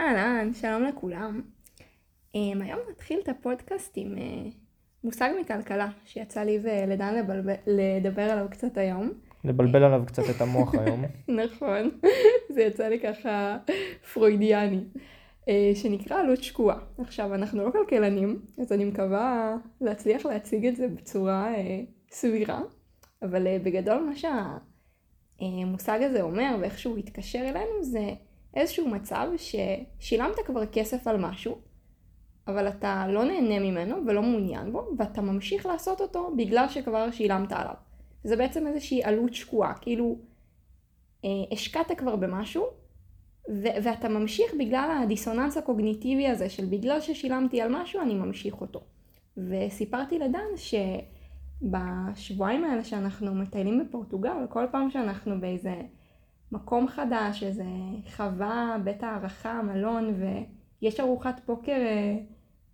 אהלן, שלום לכולם. Um, היום נתחיל את הפודקאסט עם uh, מושג מכלכלה, שיצא לי ולדן לבלב... לדבר עליו קצת היום. לבלבל עליו קצת את המוח היום. נכון, זה יצא לי ככה פרוידיאני, uh, שנקרא עלות שקועה. עכשיו, אנחנו לא כלכלנים, אז אני מקווה להצליח להציג את זה בצורה uh, סבירה, אבל uh, בגדול מה שהמושג הזה אומר ואיך שהוא התקשר אלינו זה איזשהו מצב ששילמת כבר כסף על משהו, אבל אתה לא נהנה ממנו ולא מעוניין בו, ואתה ממשיך לעשות אותו בגלל שכבר שילמת עליו. זה בעצם איזושהי עלות שקועה, כאילו אה, השקעת כבר במשהו, ו- ואתה ממשיך בגלל הדיסוננס הקוגניטיבי הזה של בגלל ששילמתי על משהו אני ממשיך אותו. וסיפרתי לדן שבשבועיים האלה שאנחנו מטיילים בפורטוגל, כל פעם שאנחנו באיזה מקום חדש, איזה חווה, בית הערכה, מלון, ויש ארוחת בוקר אה,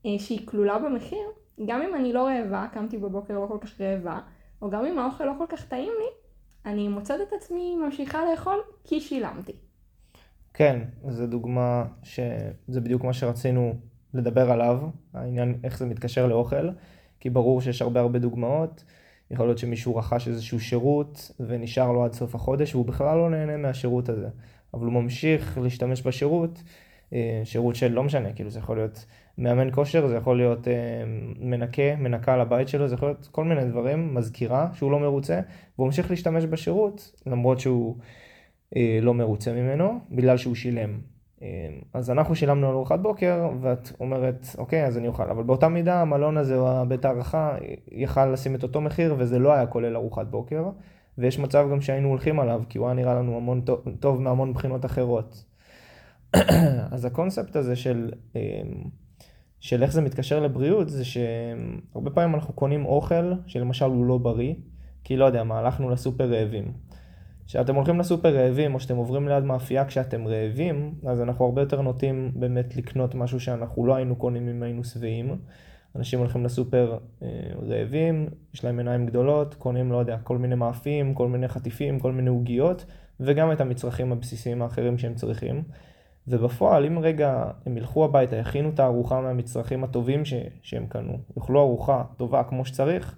אה, שהיא כלולה במחיר, גם אם אני לא רעבה, קמתי בבוקר לא כל כך רעבה, או גם אם האוכל לא כל כך טעים לי, אני מוצאת את עצמי ממשיכה לאכול כי שילמתי. כן, זו דוגמה שזה בדיוק מה שרצינו לדבר עליו, העניין איך זה מתקשר לאוכל, כי ברור שיש הרבה הרבה דוגמאות. יכול להיות שמישהו רכש איזשהו שירות ונשאר לו עד סוף החודש והוא בכלל לא נהנה מהשירות הזה, אבל הוא ממשיך להשתמש בשירות, אה, שירות של לא משנה, כאילו זה יכול להיות מאמן כושר, זה יכול להיות אה, מנקה, מנקה על הבית שלו, זה יכול להיות כל מיני דברים, מזכירה שהוא לא מרוצה, והוא ממשיך להשתמש בשירות למרות שהוא אה, לא מרוצה ממנו, בגלל שהוא שילם. אמ, אז אנחנו שילמנו על ארוחת בוקר, ואת אומרת, אוקיי, אז אני אוכל. אבל באותה מידה המלון הזה או הבית הערכה יכל לשים את אותו מחיר, וזה לא היה כולל ארוחת בוקר. ויש מצב גם שהיינו הולכים עליו, כי הוא היה נראה לנו המון טוב, טוב מהמון בחינות אחרות. אז הקונספט הזה של, אמ, של איך זה מתקשר לבריאות, זה שהרבה פעמים אנחנו קונים אוכל שלמשל הוא לא בריא, כי לא יודע מה, הלכנו לסופר רעבים. כשאתם הולכים לסופר רעבים, או שאתם עוברים ליד מאפייה כשאתם רעבים, אז אנחנו הרבה יותר נוטים באמת לקנות משהו שאנחנו לא היינו קונים אם היינו שבעים. אנשים הולכים לסופר אה, רעבים, יש להם עיניים גדולות, קונים, לא יודע, כל מיני מאפים, כל מיני חטיפים, כל מיני עוגיות, וגם את המצרכים הבסיסיים האחרים שהם צריכים. ובפועל, אם רגע הם ילכו הביתה, יכינו את הארוחה מהמצרכים הטובים ש- שהם קנו, יאכלו ארוחה טובה כמו שצריך,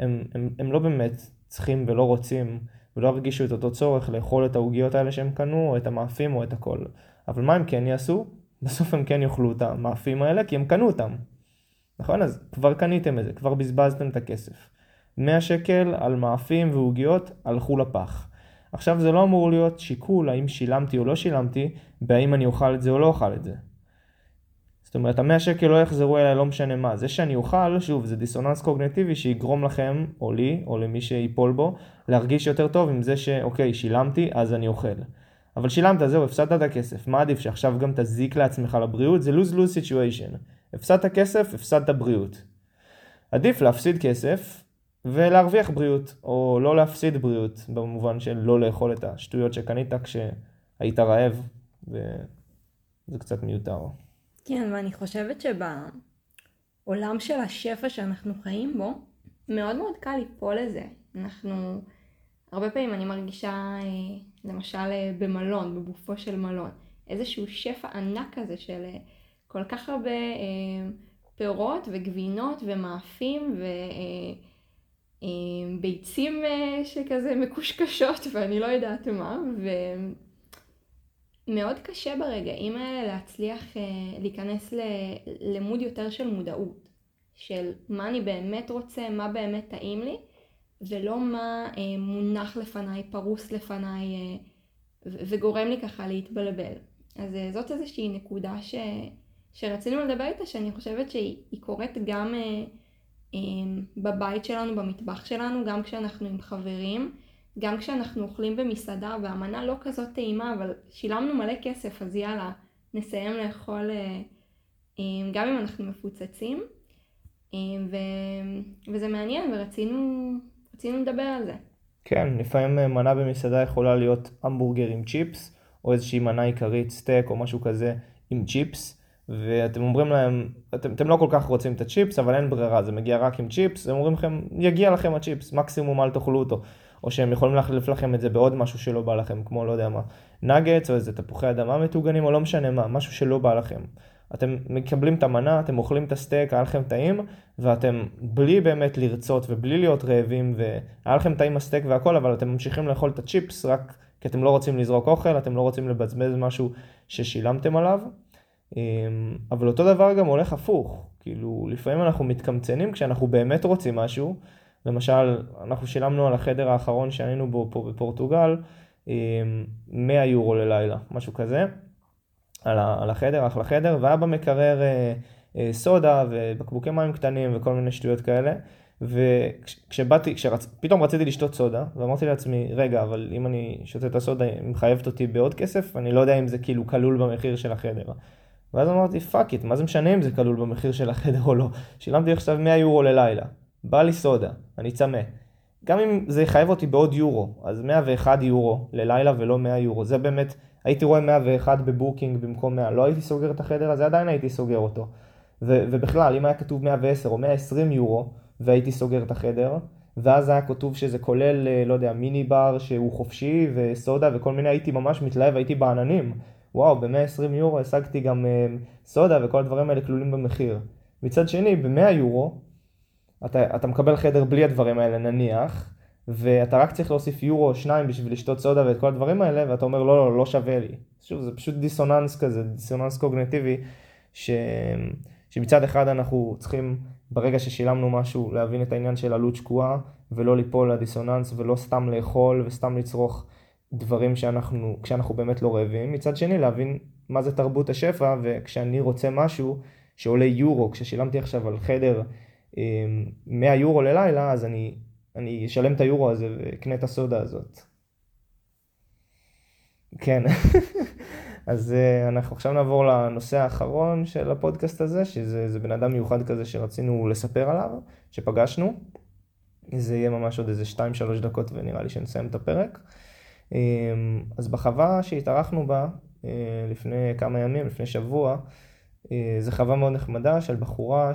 הם, הם, הם לא באמת צריכים ולא רוצים ולא הרגישו את אותו צורך לאכול את העוגיות האלה שהם קנו, או את המאפים, או את הכל. אבל מה הם כן יעשו? בסוף הם כן יאכלו את המאפים האלה, כי הם קנו אותם. נכון? אז כבר קניתם את זה, כבר בזבזתם את הכסף. 100 שקל על מאפים ועוגיות הלכו לפח. עכשיו זה לא אמור להיות שיקול האם שילמתי או לא שילמתי, בהאם אני אוכל את זה או לא אוכל את זה. זאת אומרת, המאה שקל לא יחזרו אליי לא משנה מה. זה שאני אוכל, שוב, זה דיסוננס קוגנטיבי שיגרום לכם, או לי, או למי שיפול בו, להרגיש יותר טוב עם זה שאוקיי, שילמתי, אז אני אוכל. אבל שילמת, זהו, הפסדת את הכסף. מה עדיף שעכשיו גם תזיק לעצמך לבריאות? זה lose-lose situation. הפסדת כסף, הפסדת בריאות. עדיף להפסיד כסף ולהרוויח בריאות, או לא להפסיד בריאות, במובן של לא לאכול את השטויות שקנית כשהיית רעב, וזה קצת מיותר. כן, ואני חושבת שבעולם של השפע שאנחנו חיים בו, מאוד מאוד קל ליפול לזה. אנחנו, הרבה פעמים אני מרגישה, אה, למשל אה, במלון, בגופו של מלון, איזשהו שפע ענק כזה של אה, כל כך הרבה פירות וגבינות ומאפים וביצים שכזה מקושקשות ואני לא יודעת מה, ו... מאוד קשה ברגעים האלה להצליח אה, להיכנס למוד יותר של מודעות, של מה אני באמת רוצה, מה באמת טעים לי, ולא מה אה, מונח לפניי, פרוס לפניי, אה, וגורם לי ככה להתבלבל. אז זאת איזושהי נקודה ש... שרצינו לדבר איתה, שאני חושבת שהיא קורית גם בבית שלנו, במטבח שלנו, גם כשאנחנו עם חברים. גם כשאנחנו אוכלים במסעדה והמנה לא כזאת טעימה, אבל שילמנו מלא כסף, אז יאללה, נסיים לאכול אה, אה, גם אם אנחנו מפוצצים. אה, ו... וזה מעניין ורצינו לדבר על זה. כן, לפעמים מנה במסעדה יכולה להיות המבורגר עם צ'יפס, או איזושהי מנה עיקרית, סטייק או משהו כזה עם צ'יפס, ואתם אומרים להם, אתם, אתם לא כל כך רוצים את הצ'יפס, אבל אין ברירה, זה מגיע רק עם צ'יפס, הם אומרים לכם, יגיע לכם הצ'יפס, מקסימום אל תאכלו אותו. או שהם יכולים להחליף לכם את זה בעוד משהו שלא בא לכם, כמו לא יודע מה, נגץ או איזה תפוחי אדמה מטוגנים או לא משנה מה, משהו שלא בא לכם. אתם מקבלים את המנה, אתם אוכלים את הסטייק, היה לכם טעים, ואתם בלי באמת לרצות ובלי להיות רעבים, והיה לכם טעים הסטייק והכל, אבל אתם ממשיכים לאכול את הצ'יפס רק כי אתם לא רוצים לזרוק אוכל, אתם לא רוצים לבזבז משהו ששילמתם עליו. אמ, אבל אותו דבר גם הולך הפוך, כאילו לפעמים אנחנו מתקמצנים כשאנחנו באמת רוצים משהו, למשל אנחנו שילמנו על החדר האחרון שהיינו בו פה בפורטוגל 100 אמ, יורו ללילה, משהו כזה, על החדר, אחלה חדר, והיה במקרר אה, אה, סודה ובקבוקי מים קטנים וכל מיני שטויות כאלה. וכשבאתי, כשפתאום רציתי לשתות סודה, ואמרתי לעצמי, רגע, אבל אם אני שותה את הסודה, היא מחייבת אותי בעוד כסף, אני לא יודע אם זה כאילו כלול במחיר של החדר. ואז אמרתי, fuck it, מה זה משנה אם זה כלול במחיר של החדר או לא? שילמתי עכשיו 100 יורו ללילה, בא לי סודה, אני צמא. גם אם זה יחייב אותי בעוד יורו, אז 101 יורו ללילה ולא 100 יורו, זה באמת, הייתי רואה 101 בבוקינג במקום 100, לא הייתי סוגר את החדר הזה, עדיין הייתי סוגר אותו. ו- ובכלל, אם היה כתוב 110 או 120 יורו, והייתי סוגר את החדר, ואז היה כתוב שזה כולל, אה, לא יודע, מיני בר שהוא חופשי וסודה וכל מיני, הייתי ממש מתלהב, הייתי בעננים. וואו, ב-120 יורו השגתי גם uh, סודה וכל הדברים האלה כלולים במחיר. מצד שני, ב-100 יורו, אתה, אתה מקבל חדר בלי הדברים האלה נניח, ואתה רק צריך להוסיף יורו או שניים בשביל לשתות סודה ואת כל הדברים האלה, ואתה אומר לא, לא, לא שווה לי. שוב, זה פשוט דיסוננס כזה, דיסוננס קוגנטיבי, ש... שמצד אחד אנחנו צריכים ברגע ששילמנו משהו להבין את העניין של עלות שקועה ולא ליפול לדיסוננס ולא סתם לאכול וסתם לצרוך דברים שאנחנו, כשאנחנו באמת לא רעבים. מצד שני להבין מה זה תרבות השפע וכשאני רוצה משהו שעולה יורו, כששילמתי עכשיו על חדר 100 אמ, יורו ללילה אז אני, אני אשלם את היורו הזה ואקנה את הסודה הזאת. כן. אז uh, אנחנו עכשיו נעבור לנושא האחרון של הפודקאסט הזה, שזה בן אדם מיוחד כזה שרצינו לספר עליו, שפגשנו. זה יהיה ממש עוד איזה 2-3 דקות ונראה לי שנסיים את הפרק. Um, אז בחווה שהתארחנו בה uh, לפני כמה ימים, לפני שבוע, uh, זו חווה מאוד נחמדה של בחורה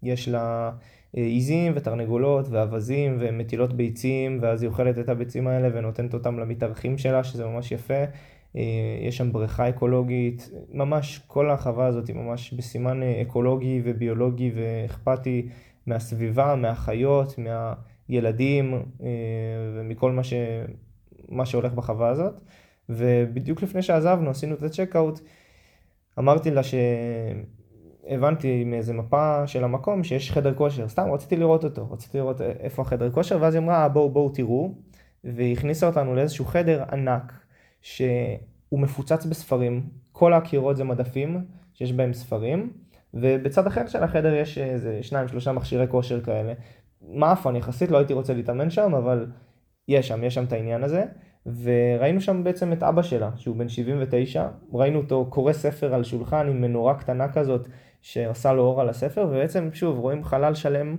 שיש לה עיזים ותרנגולות ואווזים ומטילות ביצים, ואז היא אוכלת את הביצים האלה ונותנת אותם למתארחים שלה, שזה ממש יפה. אה, יש שם בריכה אקולוגית, ממש כל החווה הזאת היא ממש בסימן אה, אקולוגי וביולוגי ואכפתי מהסביבה, מהחיות, מהילדים אה, ומכל מה, ש... מה שהולך בחווה הזאת. ובדיוק לפני שעזבנו, עשינו את הצ'קאוט, אמרתי לה שהבנתי מאיזה מפה של המקום שיש חדר כושר, סתם רציתי לראות אותו, רציתי לראות איפה החדר כושר, ואז היא אמרה בואו בואו תראו, והיא הכניסה אותנו לאיזשהו חדר ענק. שהוא מפוצץ בספרים, כל הקירות זה מדפים שיש בהם ספרים, ובצד אחר של החדר יש איזה שניים שלושה מכשירי כושר כאלה. מאפן יחסית, לא הייתי רוצה להתאמן שם, אבל יש שם, יש שם את העניין הזה. וראינו שם בעצם את אבא שלה, שהוא בן 79, ראינו אותו קורא ספר על שולחן עם מנורה קטנה כזאת שעושה לו אור על הספר, ובעצם שוב רואים חלל שלם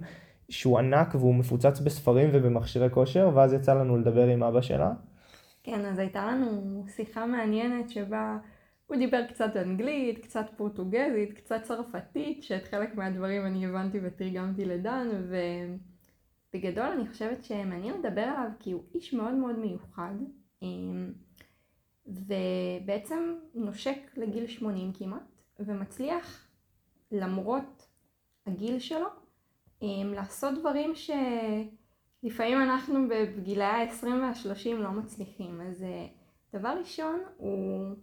שהוא ענק והוא מפוצץ בספרים ובמכשירי כושר, ואז יצא לנו לדבר עם אבא שלה. כן, אז הייתה לנו שיחה מעניינת שבה הוא דיבר קצת אנגלית, קצת פורטוגזית, קצת צרפתית, שאת חלק מהדברים אני הבנתי ותרגמתי לדן, ובגדול אני חושבת שמעניין לדבר עליו כי הוא איש מאוד מאוד מיוחד, אמ, ובעצם נושק לגיל 80 כמעט, ומצליח למרות הגיל שלו אמ, לעשות דברים ש... לפעמים אנחנו בגילאי ה-20 וה-30 לא מצליחים. אז אה, דבר ראשון, הוא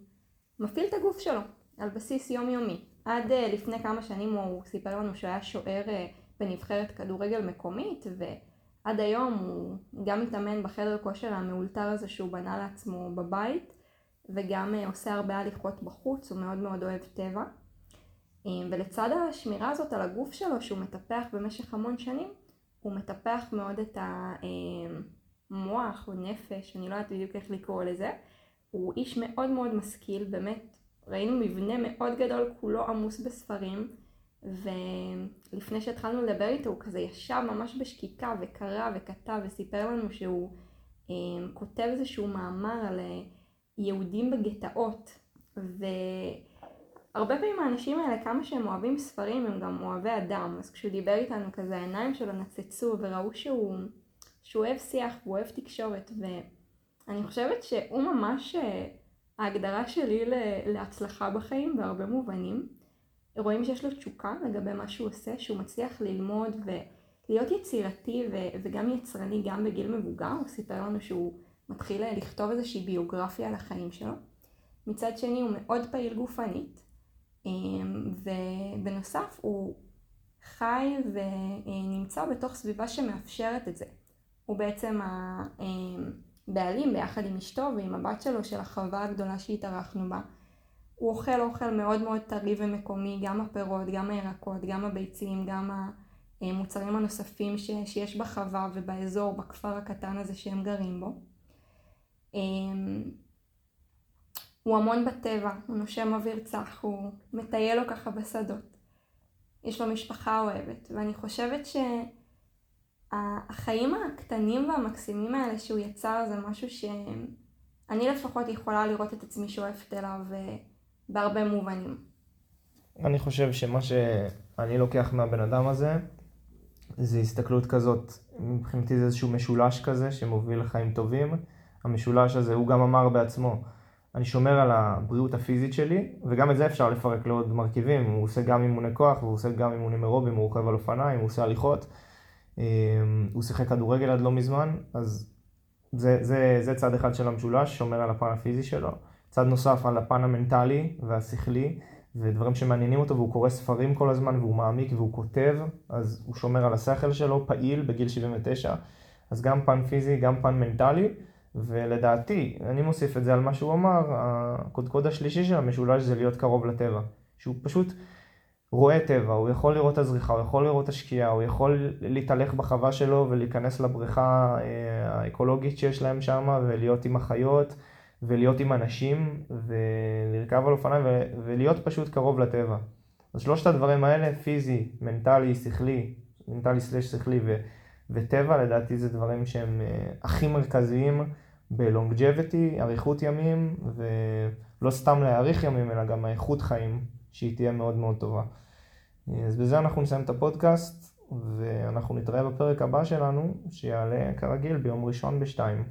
מפעיל את הגוף שלו על בסיס יומיומי. עד אה, לפני כמה שנים הוא סיפר לנו שהוא היה שוער אה, בנבחרת כדורגל מקומית, ועד היום הוא גם מתאמן בחדר כושר המאולתר הזה שהוא בנה לעצמו בבית, וגם עושה הרבה הליכות בחוץ, הוא מאוד מאוד אוהב טבע. ולצד השמירה הזאת על הגוף שלו שהוא מטפח במשך המון שנים, הוא מטפח מאוד את המוח או נפש, אני לא יודעת בדיוק איך לקרוא לזה. הוא איש מאוד מאוד משכיל, באמת, ראינו מבנה מאוד גדול, כולו עמוס בספרים, ולפני שהתחלנו לדבר איתו הוא כזה ישב ממש בשקיקה וקרא וכתב וסיפר לנו שהוא אה, כותב איזשהו מאמר על אה, יהודים בגטאות, ו... הרבה פעמים האנשים האלה, כמה שהם אוהבים ספרים, הם גם אוהבי אדם. אז כשהוא דיבר איתנו כזה, העיניים שלו נצצו וראו שהוא, שהוא אוהב שיח והוא אוהב תקשורת. ואני חושבת שהוא ממש אה, ההגדרה שלי להצלחה בחיים בהרבה מובנים, רואים שיש לו תשוקה לגבי מה שהוא עושה, שהוא מצליח ללמוד ולהיות יצירתי ו- וגם יצרני גם בגיל מבוגר, הוא סיפר לנו שהוא מתחיל לכתוב איזושהי ביוגרפיה על החיים שלו. מצד שני הוא מאוד פעיל גופנית, אמ, ובנוסף הוא חי ונמצא בתוך סביבה שמאפשרת את זה. הוא בעצם הבעלים ביחד עם אשתו ועם הבת שלו של החווה הגדולה שהתארחנו בה. הוא אוכל אוכל מאוד מאוד טרי ומקומי, גם הפירות, גם הירקות, גם הביצים, גם המוצרים הנוספים ש, שיש בחווה ובאזור, בכפר הקטן הזה שהם גרים בו. אמ, הוא המון בטבע, הוא נושם אוויר צח, הוא מטייל לו ככה בשדות. יש לו משפחה אוהבת, ואני חושבת שהחיים הקטנים והמקסימים האלה שהוא יצר זה משהו שאני לפחות יכולה לראות את עצמי שואפת אליו בהרבה מובנים. אני חושב שמה שאני לוקח מהבן אדם הזה, זה הסתכלות כזאת, מבחינתי זה איזשהו משולש כזה שמוביל לחיים טובים. המשולש הזה, הוא גם אמר בעצמו, אני שומר על הבריאות הפיזית שלי, וגם את זה אפשר לפרק לעוד מרכיבים, הוא עושה גם אימוני כוח, והוא עושה גם אימונים אירובים, הוא רוכב על אופניים, הוא עושה הליכות, אמ, הוא שיחק כדורגל עד לא מזמן, אז זה, זה, זה צד אחד של המשולש, שומר על הפן הפיזי שלו. צד נוסף על הפן המנטלי והשכלי, ודברים שמעניינים אותו, והוא קורא ספרים כל הזמן, והוא מעמיק והוא כותב, אז הוא שומר על השכל שלו, פעיל בגיל 79, אז גם פן פיזי, גם פן מנטלי. ולדעתי, אני מוסיף את זה על מה שהוא אמר, הקודקוד השלישי של המשולש זה להיות קרוב לטבע. שהוא פשוט רואה טבע, הוא יכול לראות את הזריחה, הוא יכול לראות את השקיעה, הוא יכול להתהלך בחווה שלו ולהיכנס לבריכה אה, האקולוגית שיש להם שם ולהיות עם החיות ולהיות עם אנשים ולרכב על אופניים ולהיות פשוט קרוב לטבע. אז שלושת הדברים האלה, פיזי, מנטלי, שכלי, מנטלי סלש שכלי ו... וטבע לדעתי זה דברים שהם אה, הכי מרכזיים בלונגג'ביטי, אריכות ימים, ולא סתם להאריך ימים, אלא גם האיכות חיים, שהיא תהיה מאוד מאוד טובה. אז בזה אנחנו נסיים את הפודקאסט, ואנחנו נתראה בפרק הבא שלנו, שיעלה כרגיל ביום ראשון בשתיים.